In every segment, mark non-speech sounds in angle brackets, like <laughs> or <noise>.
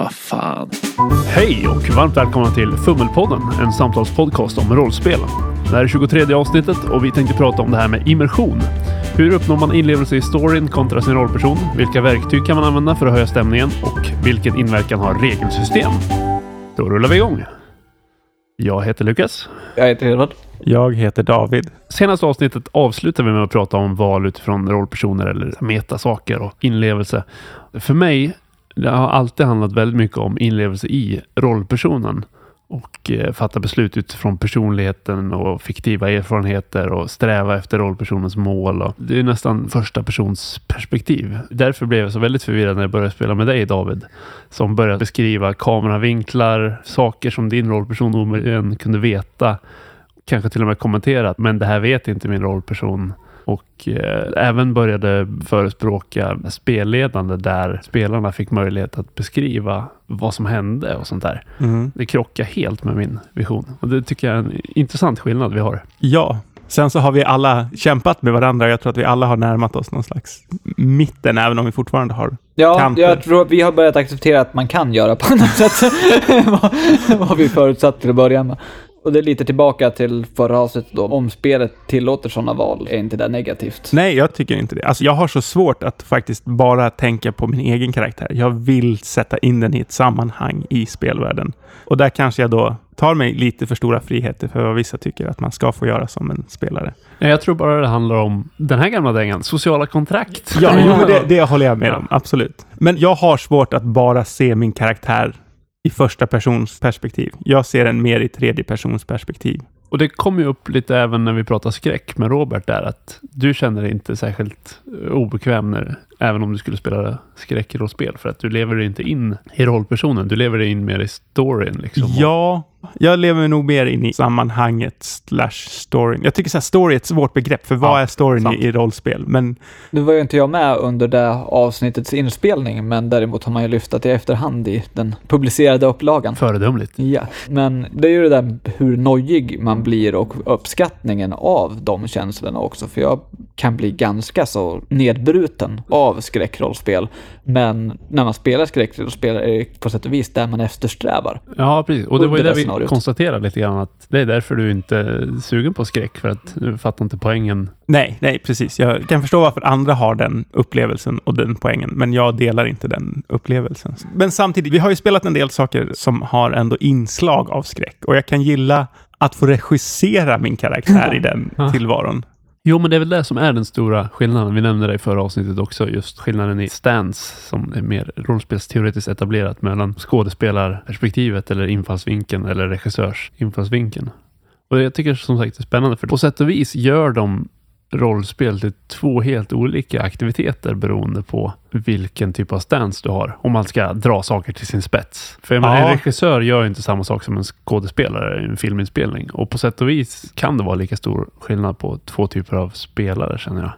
vad fan. Hej och varmt välkomna till Fummelpodden, en samtalspodcast om rollspel. Det här är 23 avsnittet och vi tänkte prata om det här med immersion. Hur uppnår man inlevelse i storyn kontra sin rollperson? Vilka verktyg kan man använda för att höja stämningen? Och vilken inverkan har regelsystem? Då rullar vi igång. Jag heter Lukas. Jag heter Edvard. Jag heter David. Senaste avsnittet avslutar vi med att prata om val utifrån rollpersoner eller metasaker och inlevelse. För mig, det har alltid handlat väldigt mycket om inlevelse i rollpersonen och eh, fatta beslut utifrån personligheten och fiktiva erfarenheter och sträva efter rollpersonens mål. Det är nästan första persons perspektiv. Därför blev jag så väldigt förvirrad när jag började spela med dig David, som började beskriva kameravinklar, saker som din rollperson omöjligen kunde veta, kanske till och med kommenterat, men det här vet inte min rollperson och eh, även började förespråka spelledande där spelarna fick möjlighet att beskriva vad som hände och sånt där. Mm. Det krockar helt med min vision och det tycker jag är en intressant skillnad vi har. Ja, sen så har vi alla kämpat med varandra. Jag tror att vi alla har närmat oss någon slags mitten, även om vi fortfarande har Ja, kanter. jag tror att vi har börjat acceptera att man kan göra på annat sätt <laughs> vad, vad vi förutsatt till att börja med. Och det är lite tillbaka till förra avsnittet då. Om spelet tillåter sådana val är inte det negativt. Nej, jag tycker inte det. Alltså, jag har så svårt att faktiskt bara tänka på min egen karaktär. Jag vill sätta in den i ett sammanhang i spelvärlden. Och där kanske jag då tar mig lite för stora friheter för vad vissa tycker att man ska få göra som en spelare. Nej, Jag tror bara det handlar om den här gamla dängan, sociala kontrakt. Ja, jo, men det, <laughs> det håller jag med om. Absolut. Men jag har svårt att bara se min karaktär i första persons perspektiv. Jag ser den mer i tredje persons perspektiv. Och det kom ju upp lite även när vi pratade skräck med Robert där, att du känner dig inte särskilt eh, obekväm när, även om du skulle spela skräckrollspel, för att du lever dig inte in i rollpersonen. Du lever dig in mer i storyn. Liksom. Ja, jag lever nog mer in i sammanhanget slash storyn. Jag tycker så här, story är ett svårt begrepp, för vad Ja, är storyn sant. i, i rollspel? Men Nu var ju inte jag med under det avsnittets inspelning, men däremot har man ju lyftat i efterhand i den publicerade upplagan. Föredömligt. Ja, men det är ju det där hur nojig man blir och uppskattningen av de känslorna också. För jag kan bli ganska så nedbruten av skräckrollspel. Men när man spelar skräckrollspel är det på sätt och vis där man eftersträvar. Ja, precis. Och det var ju det det vi scenariot. konstaterade lite grann, att det är därför du inte är sugen på skräck, för att du fattar inte poängen. nej, nej, precis. Jag kan förstå varför andra har den upplevelsen och den poängen, men jag delar inte den upplevelsen. Men samtidigt, vi har ju spelat en del saker som har ändå inslag av skräck och jag kan gilla att få regissera min karaktär i den <laughs> tillvaron. Jo, men det är väl det som är den stora skillnaden. Vi nämnde det i förra avsnittet också, just skillnaden i stance som är mer rollspelsteoretiskt etablerat mellan skådespelarperspektivet eller infallsvinkeln eller regissörs infallsvinkeln. Och jag tycker som sagt det är spännande för på sätt och vis gör de rollspel till två helt olika aktiviteter beroende på vilken typ av stance du har. Om man ska dra saker till sin spets. För Ja. en regissör gör ju inte samma sak som en skådespelare i en filminspelning. Och på sätt och vis kan det vara lika stor skillnad på två typer av spelare känner jag.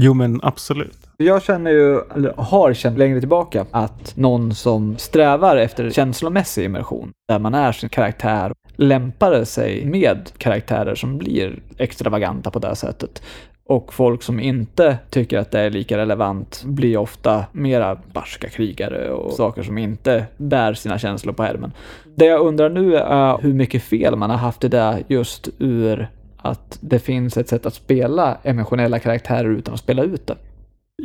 Jo, men absolut. Jag känner ju, eller har känt längre tillbaka, att någon som strävar efter känslomässig immersion, där man är sin karaktär, lämpar sig med karaktärer som blir extravaganta på det sättet. Och folk som inte tycker att det är lika relevant blir ofta mera barska krigare och saker som inte bär sina känslor på ärmen. Det jag undrar nu är hur mycket fel man har haft i det just ur att det finns ett sätt att spela emotionella karaktärer utan att spela ut det.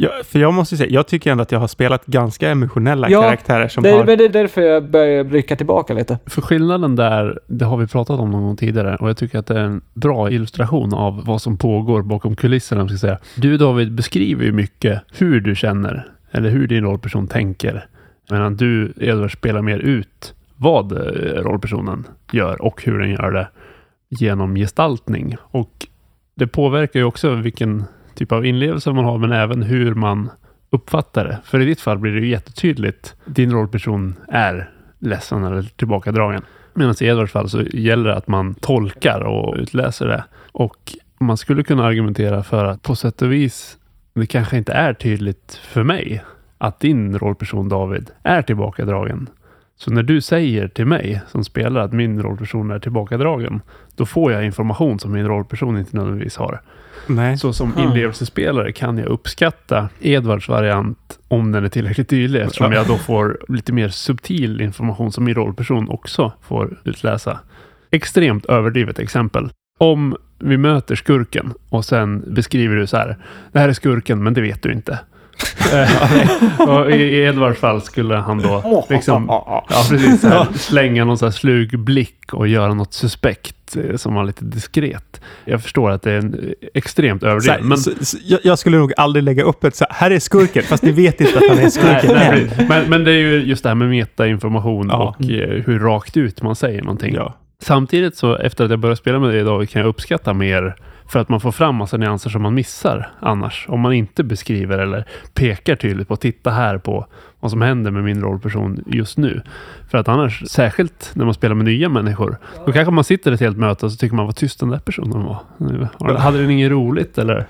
Ja, för jag måste säga, jag tycker ändå att jag har spelat ganska emotionella Ja, karaktärer som Det, har... men det är därför jag börjar rycka tillbaka lite. För skillnaden där, det har vi pratat om någon gång tidigare och jag tycker att det är en bra illustration av vad som pågår bakom kulisserna. om jag Ska säga. Du David beskriver ju mycket hur du känner eller hur din rollperson tänker. Medan du Edvard spelar mer ut vad eh, rollpersonen gör och hur den gör det genom gestaltning. Och det påverkar ju också vilken typ av inlevelse man har men även hur man uppfattar det. För i ditt fall blir det ju jättetydligt. Din rollperson är ledsen eller tillbakadragen. Medan i Edvards fall så gäller det att man tolkar och utläser det. Och man skulle kunna argumentera för att på sätt och vis det kanske inte är tydligt för mig att din rollperson David är tillbakadragen. Så när du säger till mig som spelare att min rollperson är tillbakadragen, då får jag information som min rollperson inte nödvändigtvis har. Nej. Så som inlevelsespelare kan jag uppskatta Edvards variant om den är tillräckligt tydlig eftersom jag då får lite mer subtil information som min rollperson också får utläsa. Extremt överdrivet exempel. Om vi möter skurken och sen beskriver du så här. Det här är skurken, men det vet du inte. <laughs> Och I Edvards fall skulle han då <laughs> liksom, ja, precis, här, <laughs> slänga någon så slug blick och göra något suspekt eh, som var lite diskret. Jag förstår att det är en eh, extremt överdrivet. Men, så, så, jag, skulle nog aldrig lägga upp ett så här, här är skurken, fast ni vet inte att han är nej, skurken nej, precis. men, men det är ju just det här med metainformation Ja. och eh, hur rakt ut man säger någonting. Ja. Samtidigt så efter att jag började spela med det idag kan jag uppskatta mer för att man får fram massa nyanser som man missar annars. Om man inte beskriver eller pekar tydligt på, titta här på vad som händer med min rollperson just nu. För att annars, särskilt när man spelar med nya människor, då kanske man sitter ett helt möte och så tycker man vad tyst den där personen var. Var- Hade den inget roligt eller?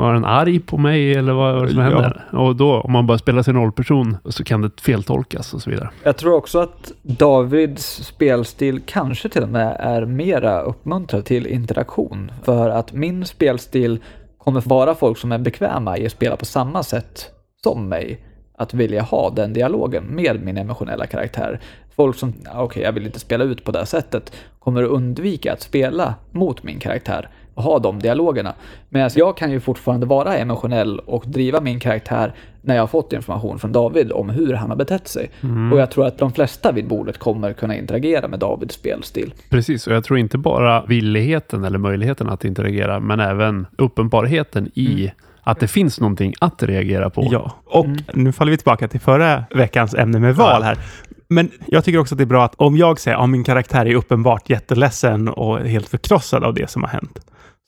Var den arg på mig eller vad var det som Ja. hände? Och då, om man bara spelar sin rollperson, så kan det feltolkas och så vidare. Jag tror också att Davids spelstil kanske till och med är mera uppmuntrad till interaktion. För att min spelstil kommer vara folk som är bekväma i att spela på samma sätt som mig. Att vilja ha den dialogen med min emotionella karaktär. Folk som, "Ja, okej, jag vill inte spela ut på det här sättet, kommer att undvika att spela mot min karaktär och ha de dialogerna. Medan jag kan ju fortfarande vara emotionell och driva min karaktär när jag har fått information från David om hur han har betett sig. Och jag tror att de flesta vid bordet kommer kunna interagera med Davids spelstil. Precis, och jag tror inte bara villigheten eller möjligheten att interagera, men även uppenbarheten i att det finns någonting att reagera på. Ja, och nu faller vi tillbaka till förra veckans ämne med val här. Men jag tycker också att det är bra att om jag säger att min karaktär är uppenbart jätteledsen och helt förkrossad av det som har hänt.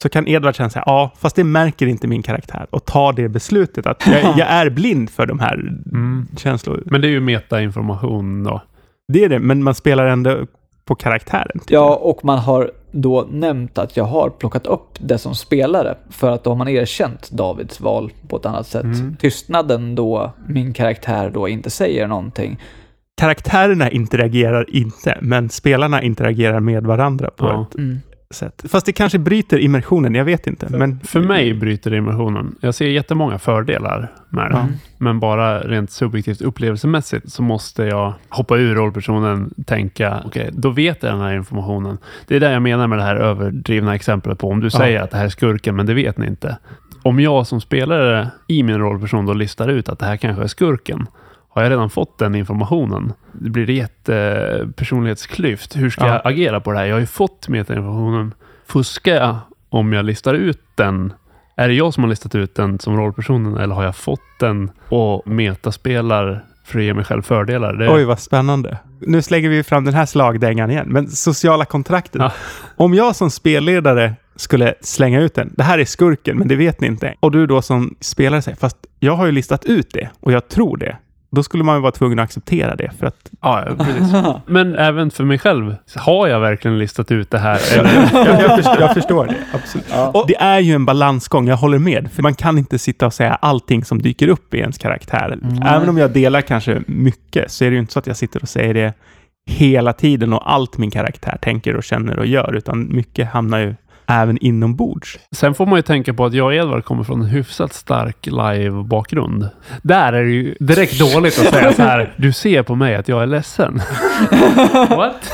Så kan Edvard känna sig, ja, fast det märker inte min karaktär. Och ta det beslutet att jag, <laughs> jag är blind för de här Mm. känslorna. Men det är ju metainformation då. Det är det, men man spelar ändå på karaktären. Ja, och man har då nämnt att jag har plockat upp det som spelare för att då har man erkänt Davids val på ett annat sätt. Tystnaden då min karaktär då inte säger någonting. Karaktärerna interagerar inte, men spelarna interagerar med varandra på Ja. ett sätt. Fast det kanske bryter immersionen, jag vet inte. Men För mig bryter det immersionen. Jag ser jättemånga fördelar med det. Ja. Men bara rent subjektivt upplevelsemässigt så måste jag hoppa ur rollpersonen, tänka, okej, då vet jag den här informationen. Det är det jag menar med det här överdrivna exemplet på om du säger att det här är skurken, men det vet ni inte. Om jag som spelare i min rollperson då listar ut att det här kanske är skurken, har jag redan fått den informationen? Det blir jättepersonlighetsklyft. Hur ska Ja. jag agera på det här? Jag har ju fått metainformationen. Fuskar jag om jag listar ut den? Är det jag som har listat ut den som rollpersonen eller har jag fått den och metaspelar för att ge mig själv fördelar? Det, Oj, vad spännande. Nu slänger vi fram den här slagdängan igen. Men sociala kontraktet. Ja. Om jag som spelledare skulle slänga ut den. Det här är skurken, men det vet ni inte. Och du då som spelare säger, fast jag har ju listat ut det och jag tror det. Då skulle man ju vara tvungen att acceptera det. För att, Ja, ja, precis. <laughs> Men även för mig själv, har jag verkligen listat ut det här? <laughs> Eller? jag, jag, förstår, jag förstår det. <laughs> Absolut. Och det är ju en balansgång, jag håller med. För man kan inte sitta och säga allting som dyker upp i ens karaktär. Även om jag delar kanske mycket, så är det ju inte så att jag sitter och säger det hela tiden och allt min karaktär tänker och känner och gör. Utan mycket hamnar ju även inombords. Sen får man ju tänka på att jag och Edvard kommer från en hyfsat stark live-bakgrund. Där är det ju direkt dåligt att säga så här. Du ser på mig att jag är ledsen. <laughs> What?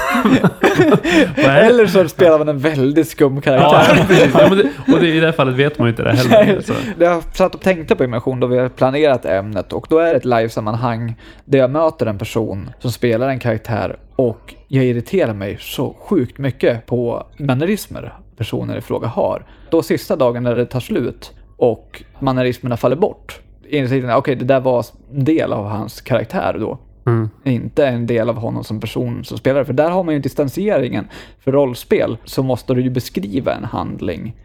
<laughs> Eller så spelar man en väldigt skum karaktär. <laughs> Ja, men det, och det, i det här fallet vet man ju inte det heller. Så. Jag satt och tänkte på immersion då vi har planerat ämnet och då är det ett livesammanhang där jag möter en person som spelar en karaktär och jag irriterar mig så sjukt mycket på mannerismer personer i fråga har. Då sista dagen när det tar slut och mannerismerna faller bort. Insikten okej, det där var en del av hans karaktär då. Mm. Inte en del av honom som person som spelare. För där har man ju distanseringen. För rollspel så måste du ju beskriva en handling.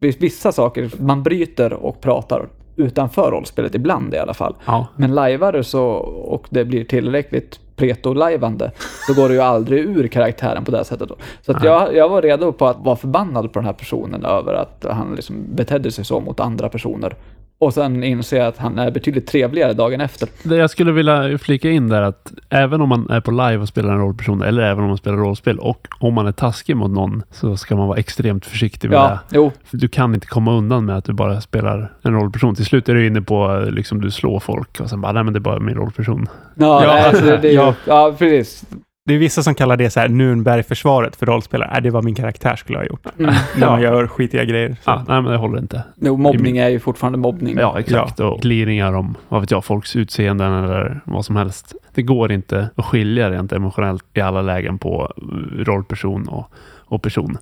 Vissa saker, man bryter och pratar utanför rollspelet ibland i alla fall. Ja. Men lajvar så, och det blir tillräckligt preto-lajvande, så går det ju aldrig ur karaktären på det sättet. Då. Så att jag, jag var redo på att vara förbannad på den här personen över att han liksom betedde sig så mot andra personer. Och sen inse att han är betydligt trevligare dagen efter. Det jag skulle vilja flika in där att även om man är på live och spelar en rollperson eller även om man spelar rollspel och om man är taskig mot någon så ska man vara extremt försiktig med Ja, det. jo. Du kan inte komma undan med att du bara spelar en rollperson. Till slut är du inne på liksom du slår folk och sen bara, nej men det är bara min rollperson. Ja, Ja, nej, alltså, det, det är ju, ja. ja. precis. Det är vissa som kallar det så här Nürnbergförsvaret för rollspelare. Nej, det var min karaktär skulle jag ha gjort. Mm. <laughs> När man gör skitiga grejer. Så. Ja, nej men det håller inte. Jo, mobbning är ju fortfarande mobbning. Ja, exakt. Och gliringar om, vad vet jag, folks utseenden eller vad som helst. Det går inte att skilja rent emotionellt i alla lägen på rollperson och, och person.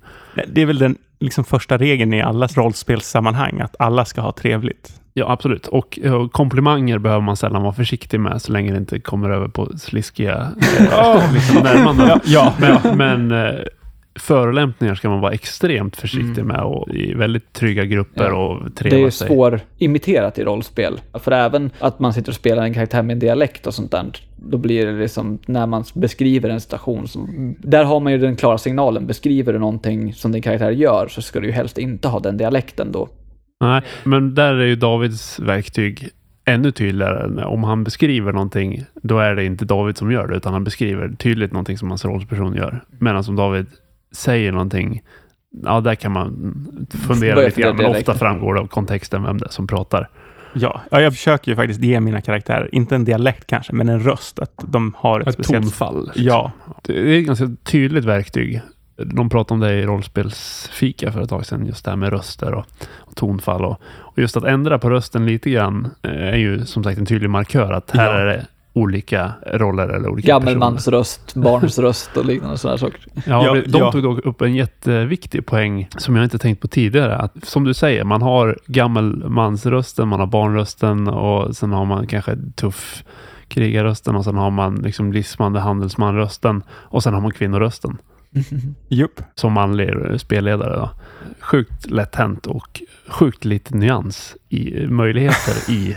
Det är väl den liksom, första regeln i alla rollspelssammanhang, att alla ska ha trevligt. Ja, absolut. Och eh, komplimanger behöver man sällan vara försiktig med så länge det inte kommer över på sliskiga eh, <laughs> liksom närmanden. Ja, Men, men eh, förolämpningar ska man vara extremt försiktig Mm. med och i väldigt trygga grupper Ja. och Det är treva ju sig. svårimiterat i rollspel. För även att man sitter och spelar en karaktär med en dialekt och sånt där, då blir det liksom när man beskriver en situation som... Där har man ju den klara signalen. Beskriver du någonting som din karaktär gör så ska du ju helst inte ha den dialekten då. Nej, men där är ju Davids verktyg ännu tydligare. Om han beskriver någonting, då är det inte David som gör det, utan han beskriver tydligt någonting som hans rollperson gör. Medan om David säger någonting, ja, där kan man fundera lite grann, men ofta framgår det av kontexten vem det är som pratar. Ja. ja, jag försöker ju faktiskt ge mina karaktärer, inte en dialekt kanske, men en röst. Att de har ett, Ett speciellt... tonfall. Ja, Det är ett ganska tydligt verktyg. De pratade om det i rollspelsfika för ett tag sedan, just det här med röster och, och tonfall. Och, och just att ändra på rösten lite grann eh, är ju som sagt en tydlig markör att här Ja. är det olika roller eller olika personer. Gammelmansröst, barnsröst <laughs> och liknande sådana saker. Ja, Ja, de ja. tog dock upp en jätteviktig poäng som jag inte tänkt på tidigare. Att, som du säger, man har gammelmansrösten, man har barnrösten och sen har man kanske tuff krigarrösten och sen har man liksom lismande handelsmanrösten och sen har man kvinnorösten <laughs> jupp. som manlig spelledare. Då. Sjukt lätt hänt och sjukt lite nyans i möjligheter i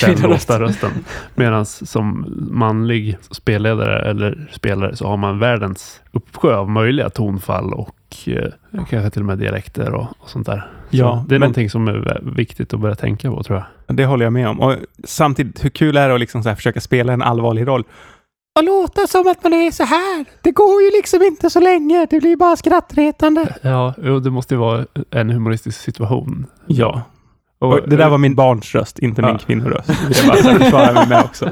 den låsta rösten. Medan som manlig spelledare eller spelare så har man världens uppsjö av möjliga tonfall och eh, kanske till och med dialekter och, och sånt där. Ja, så det är men- någonting som är viktigt att börja tänka på tror jag. Det håller jag med om. Och samtidigt, hur kul är det att liksom så här försöka spela en allvarlig roll? Och låta som att man är så här. Det går ju liksom inte så länge. Det blir bara skrattretande. Ja, det måste ju vara en humoristisk situation. Ja. Och det där var min barns röst, inte min Ja. kvinnoröst. <laughs> Jag bara så här försvara mig med också.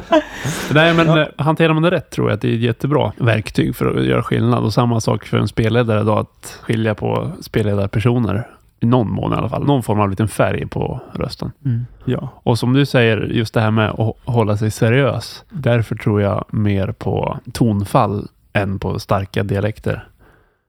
Nej, men Ja. eh, hanterar man det rätt tror jag att det är ett jättebra verktyg för att göra skillnad. Och samma sak för en spelledare då, att skilja på spelledarpersoner. I någon mån i alla fall. Någon form av liten färg på rösten. Ja. Och som du säger, just det här med att hålla sig seriös. Därför tror jag mer på tonfall än på starka dialekter.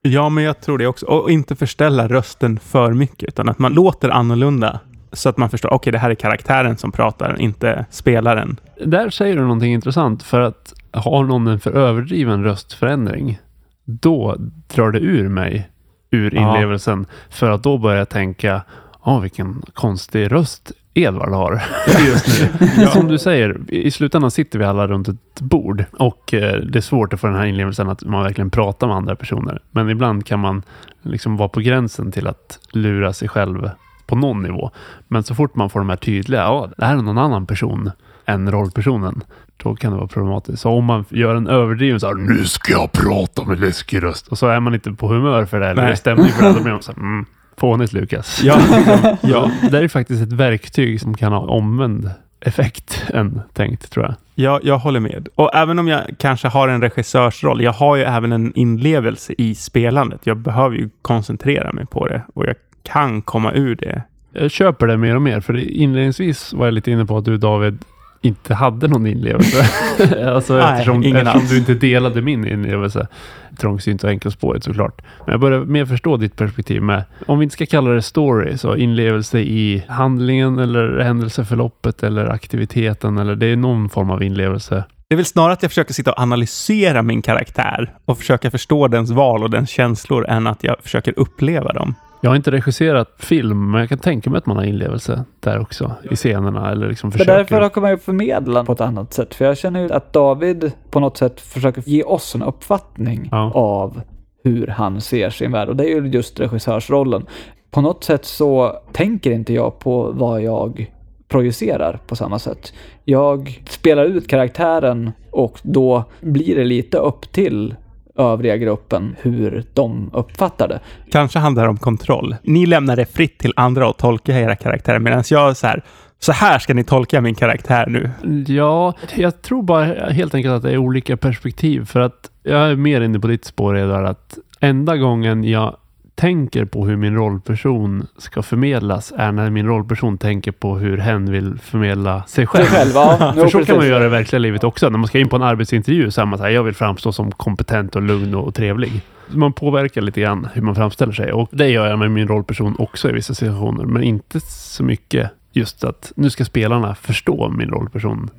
ja, men jag tror det också. Och inte förställa rösten för mycket, utan att man låter annorlunda. Så att man förstår, okej, det här är karaktären som pratar, inte spelaren. Där säger du någonting intressant. För att har någon en för överdriven röstförändring, då drar det ur mig ur Ja. inlevelsen. För att då börjar jag tänka, ja vilken konstig röst Edvard har <laughs> just nu. Som du säger, i slutändan sitter vi alla runt ett bord och eh, det är svårt att få den här inlevelsen att man verkligen pratar med andra personer. Men ibland kan man liksom vara på gränsen till att lura sig själv på någon nivå. Men så fort man får de här tydliga, ja, det här är någon annan person än rollpersonen, då kan det vara problematiskt. Så om man gör en överdriven så här, nu ska jag prata med läskig röst, och så är man inte på humör för det, eller Nej. stämning för det, då blir man så här, mm, fånigt Lukas. Ja, <laughs> ja. Det är faktiskt ett verktyg som kan ha omvänd effekt än tänkt, tror jag. Ja, jag håller med. Och även om jag kanske har en regissörsroll, jag har ju även en inlevelse i spelandet. Jag behöver ju koncentrera mig på det och jag kan komma ur det. Jag köper det mer och mer, för inledningsvis var jag lite inne på att du David inte hade någon inlevelse. <laughs> alltså Nej, eftersom, ingen eftersom du inte delade min inlevelse. Trångsynt och enkelspårigt såklart. Men jag börjar mer förstå ditt perspektiv med, om vi inte ska kalla det story, så inlevelse i handlingen eller händelseförloppet eller aktiviteten eller det är någon form av inlevelse. Det är väl snarare att jag försöker sitta och analysera min karaktär och försöka förstå dens val och dens känslor än att jag försöker uppleva dem. Jag har inte regisserat film, men jag kan tänka mig att man har inlevelse där också i scenerna eller liksom För försöker. därför kan man ju förmedla på ett annat sätt. För jag känner ju att David på något sätt försöker ge oss en uppfattning Ja. av hur han ser sin värld. Och det är ju just regissörsrollen. På något sätt så tänker inte jag på vad jag projicerar på samma sätt. Jag spelar ut karaktären och då blir det lite upp till övriga gruppen hur de uppfattar det. Kanske handlar det om kontroll. Ni lämnar det fritt till andra att tolka era karaktärer medan jag så här, så här ska ni tolka min karaktär nu. Ja, jag tror bara helt enkelt att det är olika perspektiv. För att jag är mer inne på ditt spår redan att enda gången jag tänker på hur min rollperson ska förmedlas är när min rollperson tänker på hur hen vill förmedla sig själv. Sig själv, ja. <laughs> För så kan man göra i verkliga livet också. När man ska in på en arbetsintervju så är man så här, jag vill framstå som kompetent och lugn och trevlig. Man påverkar lite grann hur man framställer sig och det gör jag med min rollperson också i vissa situationer, men inte så mycket just att nu ska spelarna förstå min rollperson.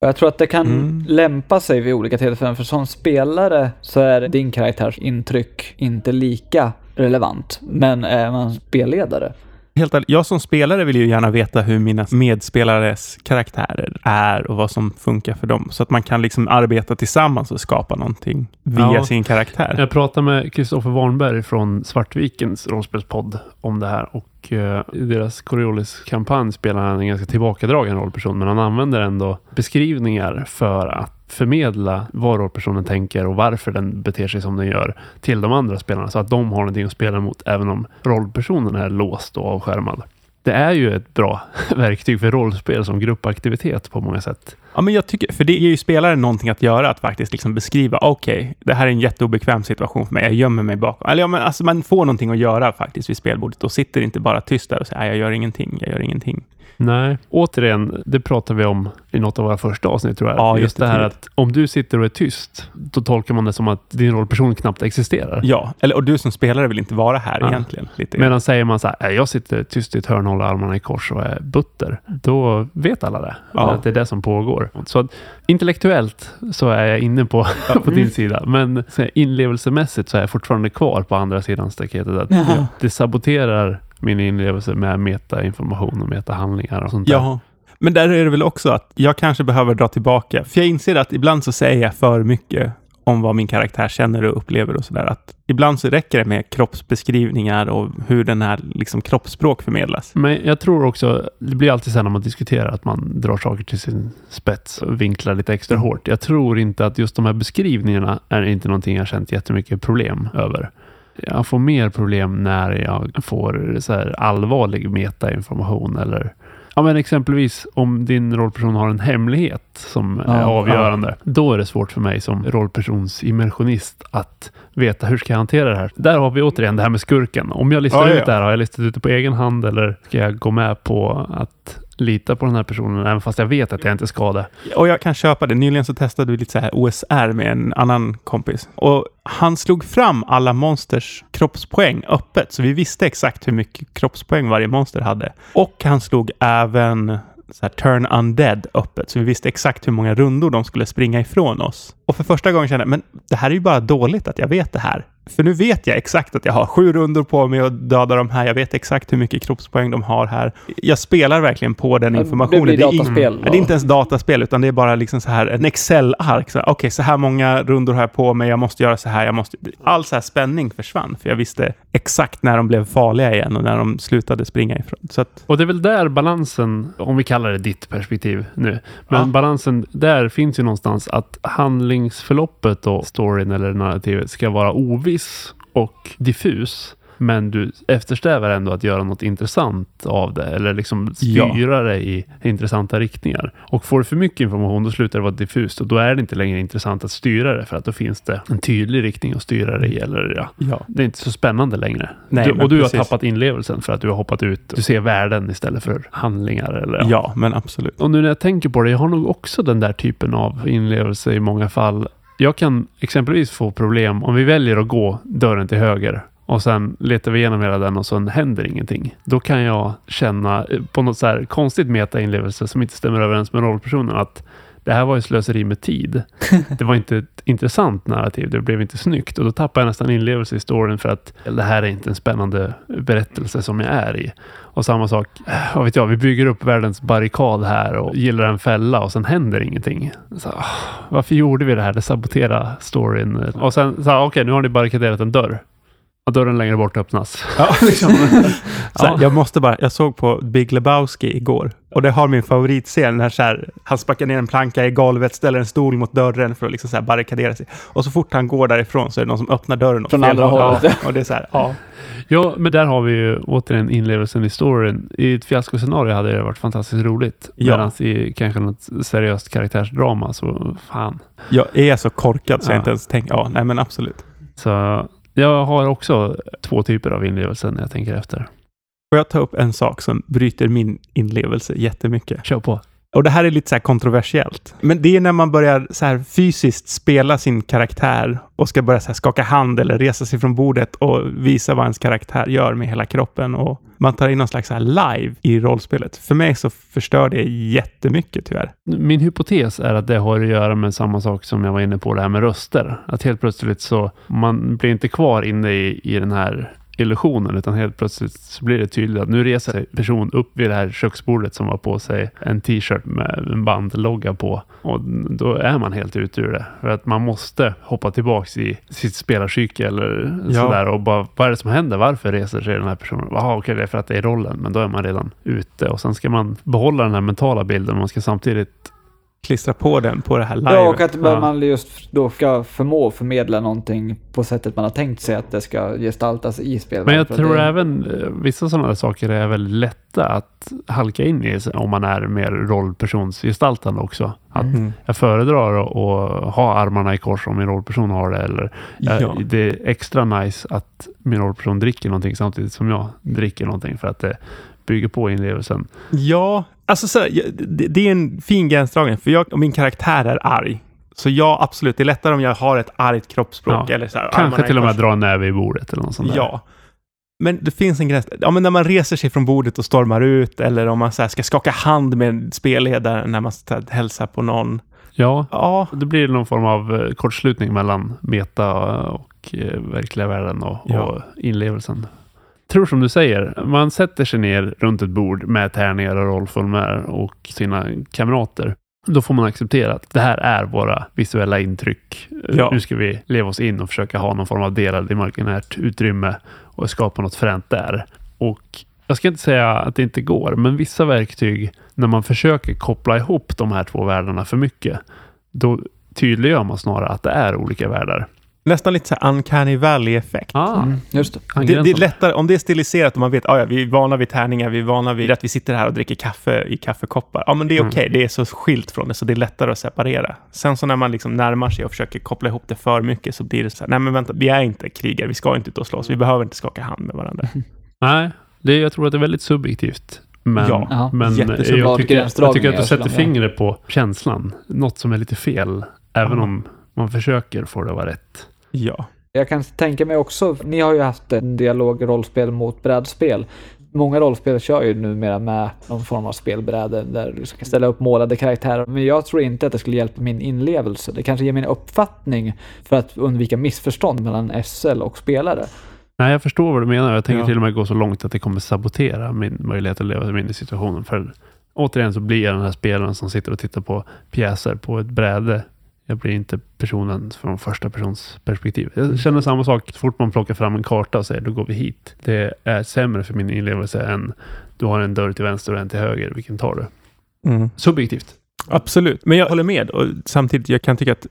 Jag tror att det kan Mm. lämpa sig vid olika tillfällen, för som spelare så är din karaktärs intryck inte lika relevant. Men är man spelledare, Helt ärligt, jag som spelare vill ju gärna veta hur mina medspelares karaktärer är och vad som funkar för dem. Så att man kan liksom arbeta tillsammans och skapa någonting via Ja. sin karaktär. Jag pratade med Kristoffer Warnberg från Svartvikens rollspelspodd om det här och eh, i deras Coriolis-kampanj spelar han en ganska tillbakadragen rollperson men han använder ändå beskrivningar för att förmedla vad rollpersonen tänker och varför den beter sig som den gör till de andra spelarna så att de har någonting att spela mot även om rollpersonen är låst och avskärmad. Det är ju ett bra <laughs> verktyg för rollspel som gruppaktivitet på många sätt. Ja, men jag tycker, för det ger ju spelaren någonting att göra, att faktiskt liksom beskriva, okej, det här är en jätteobekväm situation för mig, jag gömmer mig bakom. Eller ja, men alltså man får någonting att göra faktiskt vid spelbordet och sitter inte bara tyst där och säger, "Nej, jag gör ingenting, jag gör ingenting. Nej, återigen, det pratade vi om i något av våra första avsnitt tror jag. Ja, Just det här jättetidigt. att om du sitter och är tyst, då tolkar man det som att din rollperson knappt existerar. Ja, eller och du som spelare vill inte vara här Ja. egentligen. Lite. Medan säger man så här, "Nej, jag sitter tyst i ett hörn, håller armarna i kors och är butter. Då vet alla det. Ja. Att det är det som pågår. Så att, intellektuellt så är jag inne på, <laughs> på din sida. Men så här, inlevelsemässigt så är jag fortfarande kvar på andra sidan staketet. Att Ja. Det saboterar min inlevelse med metainformation och metahandlingar och sånt där. Ja, men där är det väl också att jag kanske behöver dra tillbaka. För jag inser att ibland så säger jag för mycket om vad min karaktär känner och upplever och sådär. Ibland så räcker det med kroppsbeskrivningar och hur den här liksom kroppsspråk förmedlas. Men jag tror också, det blir alltid så när man diskuterar att man drar saker till sin spets och vinklar lite extra hårt. Jag tror inte att just de här beskrivningarna är inte någonting jag känt jättemycket problem över. Jag får mer problem när jag får så här allvarlig metainformation eller Ja men exempelvis om din rollperson har en hemlighet som är Ja, avgörande. Då är det svårt för mig som rollpersonsimmersionist att veta hur ska jag hantera det här. Där har vi återigen det här med skurken. Om jag listar Ja, ja, ut ja. det här, har jag listat ut det på egen hand eller ska jag gå med på att lita på den här personen även fast jag vet att jag inte ska det? Och jag kan köpa det. Nyligen så testade vi lite så här OSR med en annan kompis. Och han slog fram alla monsters kroppspoäng öppet. Så vi visste exakt hur mycket kroppspoäng varje monster hade. Och han slog även så här turn undead öppet. Så vi visste exakt hur många rundor de skulle springa ifrån oss. Och för första gången kände jag, men det här är ju bara dåligt att jag vet det här. För nu vet jag exakt att jag har sju rundor på mig att döda de här. Jag vet exakt hur mycket kroppspoäng de har här. Jag spelar verkligen på den informationen. det blir är dataspel. Nej, det är inte ens dataspel, utan det är bara liksom så här en Excel-ark. Okej, så här många rundor har jag på mig, jag måste göra så här, jag måste... All så här spänning försvann, för jag visste exakt när de blev farliga igen och när de slutade springa ifrån. Så att, Och det är väl där balansen, om vi kallar det ditt perspektiv nu, men Ja. balansen där finns ju någonstans att handlingsförloppet och storyn eller narrativet ska vara oviss och diffus. Men du eftersträvar ändå att göra något intressant av det eller liksom Ja. styra det i intressanta riktningar. Och får du för mycket information då slutar det vara diffust och då är det inte längre intressant att styra det för att då finns det en tydlig riktning att styra det i. Eller ja, ja. det är inte så spännande längre. Nej, du, och du precis. har tappat inlevelsen för att du har hoppat ut. Du ser värden istället för handlingar. Eller, Ja, men absolut. Och nu när jag tänker på det, jag har nog också den där typen av inlevelse i många fall. Jag kan exempelvis få problem om vi väljer att gå dörren till höger och sen letar vi igenom hela den och sen händer ingenting. Då kan jag känna eh, på något så här konstigt meta-inlevelse som inte stämmer överens med rollpersonen att det här var ju slöseri med tid. <laughs> Det var inte ett intressant narrativ. Det blev inte snyggt och då tappar jag nästan inlevelse i storyn för att det här är inte en spännande berättelse som jag är i. Och samma sak, eh, vad vet jag, vi bygger upp världens barrikad här och gillar en fälla och sen händer ingenting. Så, ah, varför gjorde vi det här? Det saboterar storyn. Och sen, okej, nu har ni barrikaderat en dörr. Och dörren längre bort öppnas. Ja, <laughs> liksom. <laughs> så här, Ja. Jag måste bara, jag såg på Big Lebowski igår och det har min favoritscen när så här, han sparkar ner en planka i golvet, ställer en stol mot dörren för att liksom så här barrikadera sig. Och så fort han går därifrån så är det någon som öppnar dörren åt Från fel andra håll. hållet. Ja, och det är så här, ja. Ja, men där har vi ju återigen inlevelsen i storyn. I ett fiaskoscenario hade det varit fantastiskt roligt. Ja. Medan i kanske något seriöst karaktärsdrama så fan. Jag är så korkad så jag Ja. inte ens tänker, ja, nej men absolut. Så jag har också två typer av inlevelse när jag tänker efter. Får jag ta upp en sak som bryter min inlevelse jättemycket? Kör på. Och det här är lite så här kontroversiellt. Men det är när man börjar så här fysiskt spela sin karaktär och ska börja så här skaka hand eller resa sig från bordet och visa vad ens karaktär gör med hela kroppen. Och man tar in någon slags så här live i rollspelet. För mig så förstör det jättemycket tyvärr. Min hypotes är att det har att göra med samma sak som jag var inne på, det här med röster. Att helt plötsligt så, man blir inte kvar inne i, i den här illusionen, utan helt plötsligt så blir det tydligt att nu reser sig person upp vid det här köksbordet som har på sig en t-shirt med en bandlogga på. Och då är man helt ute ur det. För att man måste hoppa tillbaks i sitt spelarpsyke eller Ja. sådär och bara, vad är det som händer? Varför reser sig den här personen? Jaha, okej, det är för att det är rollen, men då är man redan ute. Och sen ska man behålla den här mentala bilden, man ska samtidigt Klistra på den på det här live. Ja, och att Ja. man just då ska förmå förmedla någonting på sättet man har tänkt sig att det ska gestaltas i spelet. Men jag tror det, även eh, vissa sådana saker är väldigt lätta att halka in i om man är mer rollpersonsgestaltande också. Att Mm. jag föredrar att, att ha armarna i kors om min rollperson har det. Eller jag, Ja. det är extra nice att min rollperson dricker någonting samtidigt som jag dricker någonting för att det bygger på inlevelsen. Ja, alltså så det, det är en fin gränsdragning. För jag min karaktär är arg. Så ja, absolut. Det är lättare om jag har ett argt kroppsspråk. Ja, Eller så här, Kanske till och med dra en näve i bordet eller något sånt där. Ja. Men det finns en gräns. Ja, men när man reser sig från bordet och stormar ut eller om man så ska skaka hand med spelledaren när man ska hälsa på någon. ja, Ja, då blir det någon form av eh, kortslutning mellan meta och eh, verkliga världen och, Ja. och inlevelsen. Tror som du säger, man sätter sig ner runt ett bord med tärningar och rollformulär och sina kamrater. Då får man acceptera att det här är våra visuella intryck. Ja. Nu ska vi leva oss in och försöka ha någon form av delad imaginärt utrymme och skapa något fränt där. Och jag ska inte säga att det inte går, men vissa verktyg, när man försöker koppla ihop de här två världarna för mycket, då tydliggör man snarare att det är olika världar. Nästan lite så här uncanny valley-effekt. Ah, Mm, just det. Det, det är lättare om det är stiliserat och man vet att ja, vi är vana vid tärningar, vi är vana vid att vi sitter här och dricker kaffe i kaffekoppar. Ja, men det är Mm. okej. Det är så skilt från det, så det är lättare att separera. Sen så när man liksom närmar sig och försöker koppla ihop det för mycket så blir det så här, nej men vänta, vi är inte krigare, vi ska inte ut och slåss, vi behöver inte skaka hand med varandra. <laughs> Nej, det, jag tror att det är väldigt subjektivt. Men, Ja, men jag, tycker, jag tycker att du sätter fingret på känslan. Något som är lite fel, även om man försöker få det att vara rätt. Ja. Jag kan tänka mig också, ni har ju haft en dialog rollspel mot brädspel. Många rollspel kör ju numera med någon form av spelbräde där du ska ställa upp målade karaktärer. Men jag tror inte att det skulle hjälpa min inlevelse. Det kanske ger min uppfattning för att undvika missförstånd mellan SL och spelare. Nej, jag förstår vad du menar. Jag tänker Ja. till och med gå så långt att det kommer sabotera min möjlighet att leva mig in i situationen. För återigen så blir jag den här spelaren som sitter och tittar på pjäser på ett bräde. Jag blir inte personen från första persons perspektiv. Jag känner samma sak så fort man plockar fram en karta och säger då går vi hit. Det är sämre för min inlevelse än du har en dörr till vänster och en till höger. Vilken tar du? Mm. Subjektivt. Absolut, men jag håller med. Och samtidigt, jag kan tycka att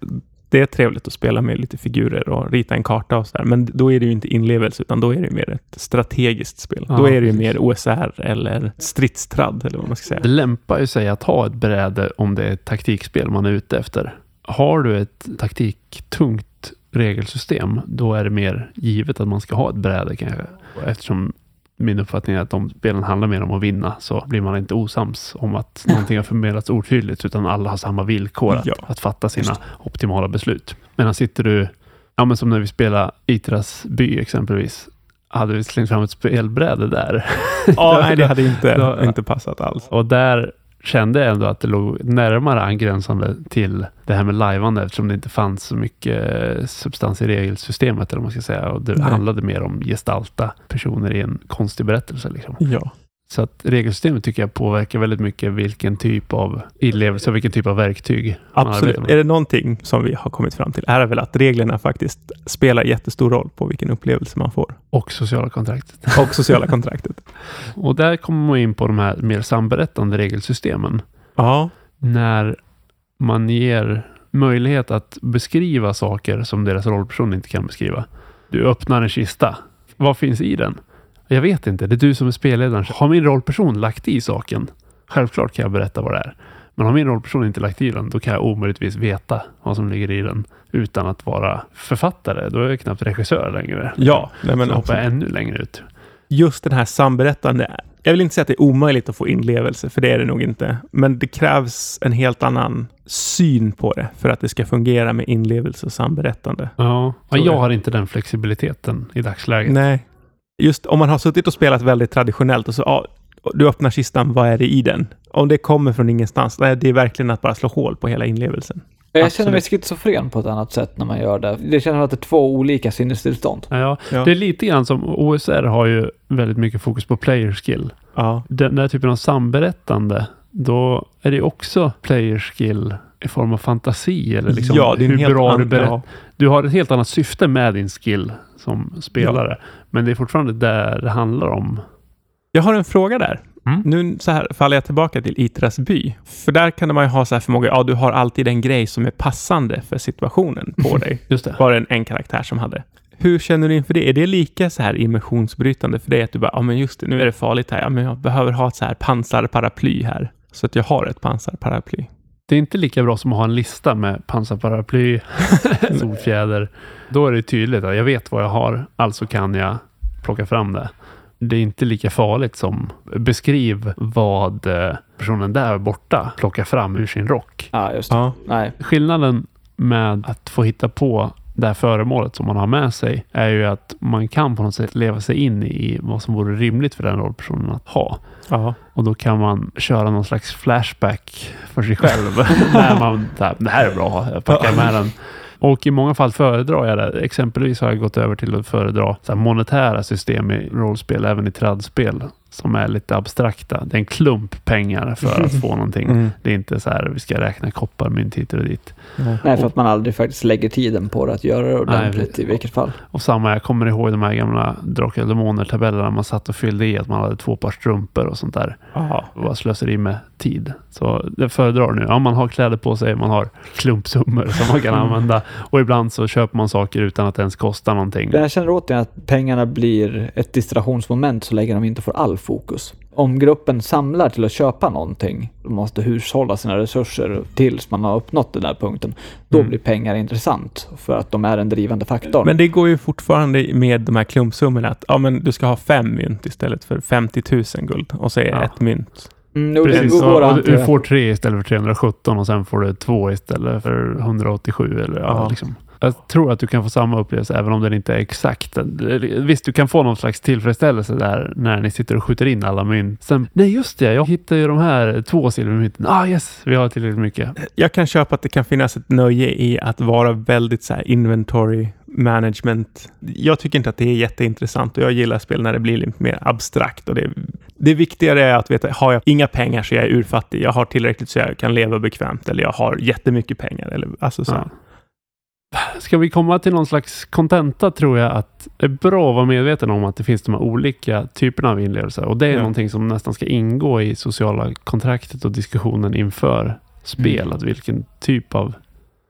det är trevligt att spela med lite figurer och rita en karta och sådär. Men då är det ju inte inlevelse, utan då är det ju mer ett strategiskt spel. Ja, då är det ju mer OSR eller stridstradd, eller vad man ska säga. Det lämpar ju sig att ha ett bräde om det är ett taktikspel man är ute efter. Har du ett taktiktungt regelsystem, då är det mer givet att man ska ha ett bräde kanske. Eftersom min uppfattning är att om spelen handlar mer om att vinna så blir man inte osams om att <laughs> någonting har förmedlats otydligt utan alla har samma villkor att, Ja. att fatta sina optimala beslut. Medan sitter du, ja men som när vi spelar Itras by exempelvis, hade vi slängt fram ett spelbräde där Ja, <laughs> nej, det hade inte, då- inte passat alls. och där kände ändå att det låg närmare angränsande till det här med lajvande eftersom det inte fanns så mycket eh, substans i regelsystemet eller vad man ska säga. Och det Nej. handlade mer om gestalta personer i en konstig berättelse. Liksom. Ja. Så att regelsystemet tycker jag påverkar väldigt mycket vilken typ av inlevelse och vilken typ av verktyg Absolut. Är det någonting som vi har kommit fram till är det väl att reglerna faktiskt spelar jättestor roll på vilken upplevelse man får. Och sociala kontraktet. <laughs> Och sociala kontraktet. <laughs> Och där kommer man in på de här mer samberättande regelsystemen. Ja, När man ger möjlighet att beskriva saker som deras rollperson inte kan beskriva. Du öppnar en kista. Vad finns i den? Jag vet inte. Det är du som är spelledaren. Har min rollperson lagt i saken? Självklart kan jag berätta vad det är. Men har min rollperson inte lagt i den, då kan jag omöjligtvis veta vad som ligger i den utan att vara författare. Då är jag knappt regissör längre. ja nej, men så hoppar jag ännu längre ut. Just den här samberättande. Jag vill inte säga att det är omöjligt att få inlevelse, för det är det nog inte. Men det krävs en helt annan syn på det för att det ska fungera med inlevelse och samberättande. Ja, jag har inte den flexibiliteten i dagsläget. Nej. Just om man har suttit och spelat väldigt traditionellt och så, ja, du öppnar kistan, vad är det i den? Om det kommer från ingenstans, nej, det är verkligen att bara slå hål på hela inlevelsen. Jag känner mig Absolut. schizofren på ett annat sätt när man gör det. Det känns som att det är två olika sinnestillstånd. Ja, Ja. Det är lite grann som OSR har ju väldigt mycket fokus på player skill. Ja, Den där typen av samberättande, då är det också player skill i form av fantasi eller liksom ja det är en hur helt bra du annan- berättar. ja. Du har ett helt annat syfte med din skill som spelare. Men det är fortfarande där det handlar om. Jag har en fråga där. Mm. Nu så här faller jag tillbaka till Itras by. För där kan man ju ha så här förmåga, ja du har alltid en grej som är passande för situationen på dig. Just det. Var det en, en karaktär som hade. Hur känner du inför det? Är det lika så här immersionsbrytande för dig att du bara, ja men just det, nu är det farligt här. Ja men jag behöver ha ett så här pansarparaply här. Så att jag har ett pansarparaply. Det är inte lika bra som att ha en lista med pansarparaply, <laughs> solfjäder. Då är det tydligt att jag vet vad jag har, alltså kan jag plocka fram det. Det är inte lika farligt som beskriv vad eh, personen där borta plockar fram ur sin rock. Ja, just det. Ja. Nej. Skillnaden med att få hitta på det här föremålet som man har med sig är ju att man kan på något sätt leva sig in i vad som vore rimligt för den rollpersonen att ha. Ja. Och då kan man köra någon slags flashback för sig själv. <laughs> när man, där, det här är bra, jag packar med den. Och i många fall föredrar jag det. Exempelvis har jag gått över till att föredra så här monetära system i rollspel, även i tradspel, som är lite abstrakta. Det är en klump pengar för att få <laughs> någonting. Mm. Det är inte så här, vi ska räkna kopparmynt hit och dit. Nej, för att man aldrig faktiskt lägger tiden på det att göra det ordentligt precis. i vilket fall. Och samma, jag kommer ihåg de här gamla Drakar och Demoner-tabellerna man satt och fyllde i att man hade två par strumpor och sånt där. Ja. Det var slöseri med tid. Så det föredrar nu. Ja, man har kläder på sig, man har klumpsummor som man kan <laughs> använda och ibland så köper man saker utan att det ens kosta någonting. Men jag känner återigen att pengarna blir ett distraktionsmoment så länge de inte får all fokus. Om gruppen samlar till att köpa någonting och måste hushålla sina resurser tills man har uppnått den där punkten, då Mm. blir pengar intressant för att de är den drivande faktorn. Men det går ju fortfarande med de här klumpsummorna att ja, men du ska ha fem mynt istället för 50 000 guld och så är Ja. ett mynt. mm, Precis, går och, du får tre istället för 317 och sen får du två istället för 187. Eller, ja, Ja. liksom. Jag tror att du kan få samma upplevelse även om den inte är exakt. Visst, du kan få någon slags tillfredsställelse där när ni sitter och skjuter in alla mynt. Sen, nej just det, jag hittade ju de här två silvermynten. Ah yes, vi har tillräckligt mycket. Jag kan köpa att det kan finnas ett nöje i att vara väldigt så här inventory management. Jag tycker inte att det är jätteintressant och jag gillar spel när det blir lite mer abstrakt. Och det, det viktigare är att veta, har jag inga pengar så jag är urfattig. Jag har tillräckligt så jag kan leva bekvämt eller jag har jättemycket pengar. Eller, alltså så. Ja. Ska vi komma till någon slags kontenta tror jag att det är bra att vara medveten om att det finns de här olika typerna av inlevelser. Och det är Ja. någonting som nästan ska ingå i sociala kontraktet och diskussionen inför spel. Mm. Att vilken typ av,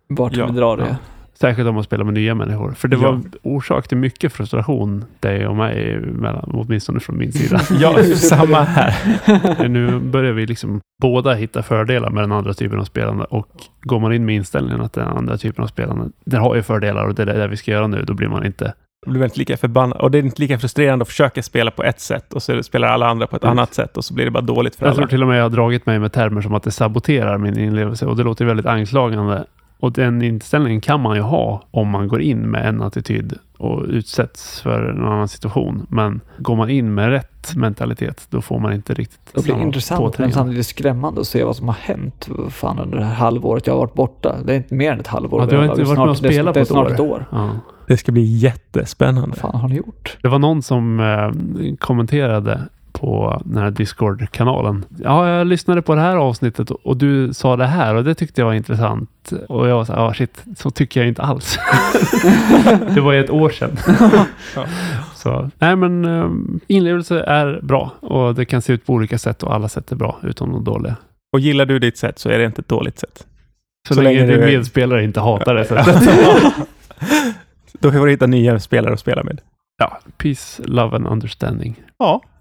Vart Ja, vi drar det. ja. Särskilt om man spelar med nya människor. För det Ja. var orsak till mycket frustration dig och mig emellan, åtminstone från min sida. <laughs> Ja, samma här. nu börjar vi liksom båda hitta fördelar med den andra typen av spelande och går man in med inställningen att den andra typen av spelande, den har ju fördelar och det är det vi ska göra nu, då blir man inte Det blir inte lika förbannad. Och det är inte lika frustrerande att försöka spela på ett sätt och så spelar alla andra på ett Mm. annat sätt och så blir det bara dåligt för Jag alla. tror till och med jag har dragit mig med termer som att det saboterar min inlevelse och det låter väldigt anklagande. Och den inställningen kan man ju ha om man går in med en attityd och utsätts för en annan situation. Men går man in med rätt mentalitet, då får man inte riktigt Det blir intressant men påtryckning. samtidigt skrämmande att se vad som har hänt fan, under det här halvåret jag har varit borta. Det är inte mer än ett halvår. Ja, du har inte varit med laget. och Snart- spelat på ett snart år. ett år. Ja. Det ska bli jättespännande. Vad fan har ni gjort? Det var någon som eh, kommenterade på den här Discord-kanalen. Ja, jag lyssnade på det här avsnittet och du sa det här och det tyckte jag var intressant. Och jag var så här, ah, shit, så tycker jag inte alls. <laughs> det var ju ett år sedan. Ja. <laughs> <laughs> Så, nej men um, inlevelse är bra och det kan se ut på olika sätt och alla sätt är bra utom de dåliga. Och gillar du ditt sätt så är det inte ett dåligt sätt. Så, Så länge länge din du är- medspelare inte hatar det sättet. Då får du hitta nya spelare att spela med. ja, peace, love and understanding. Ja.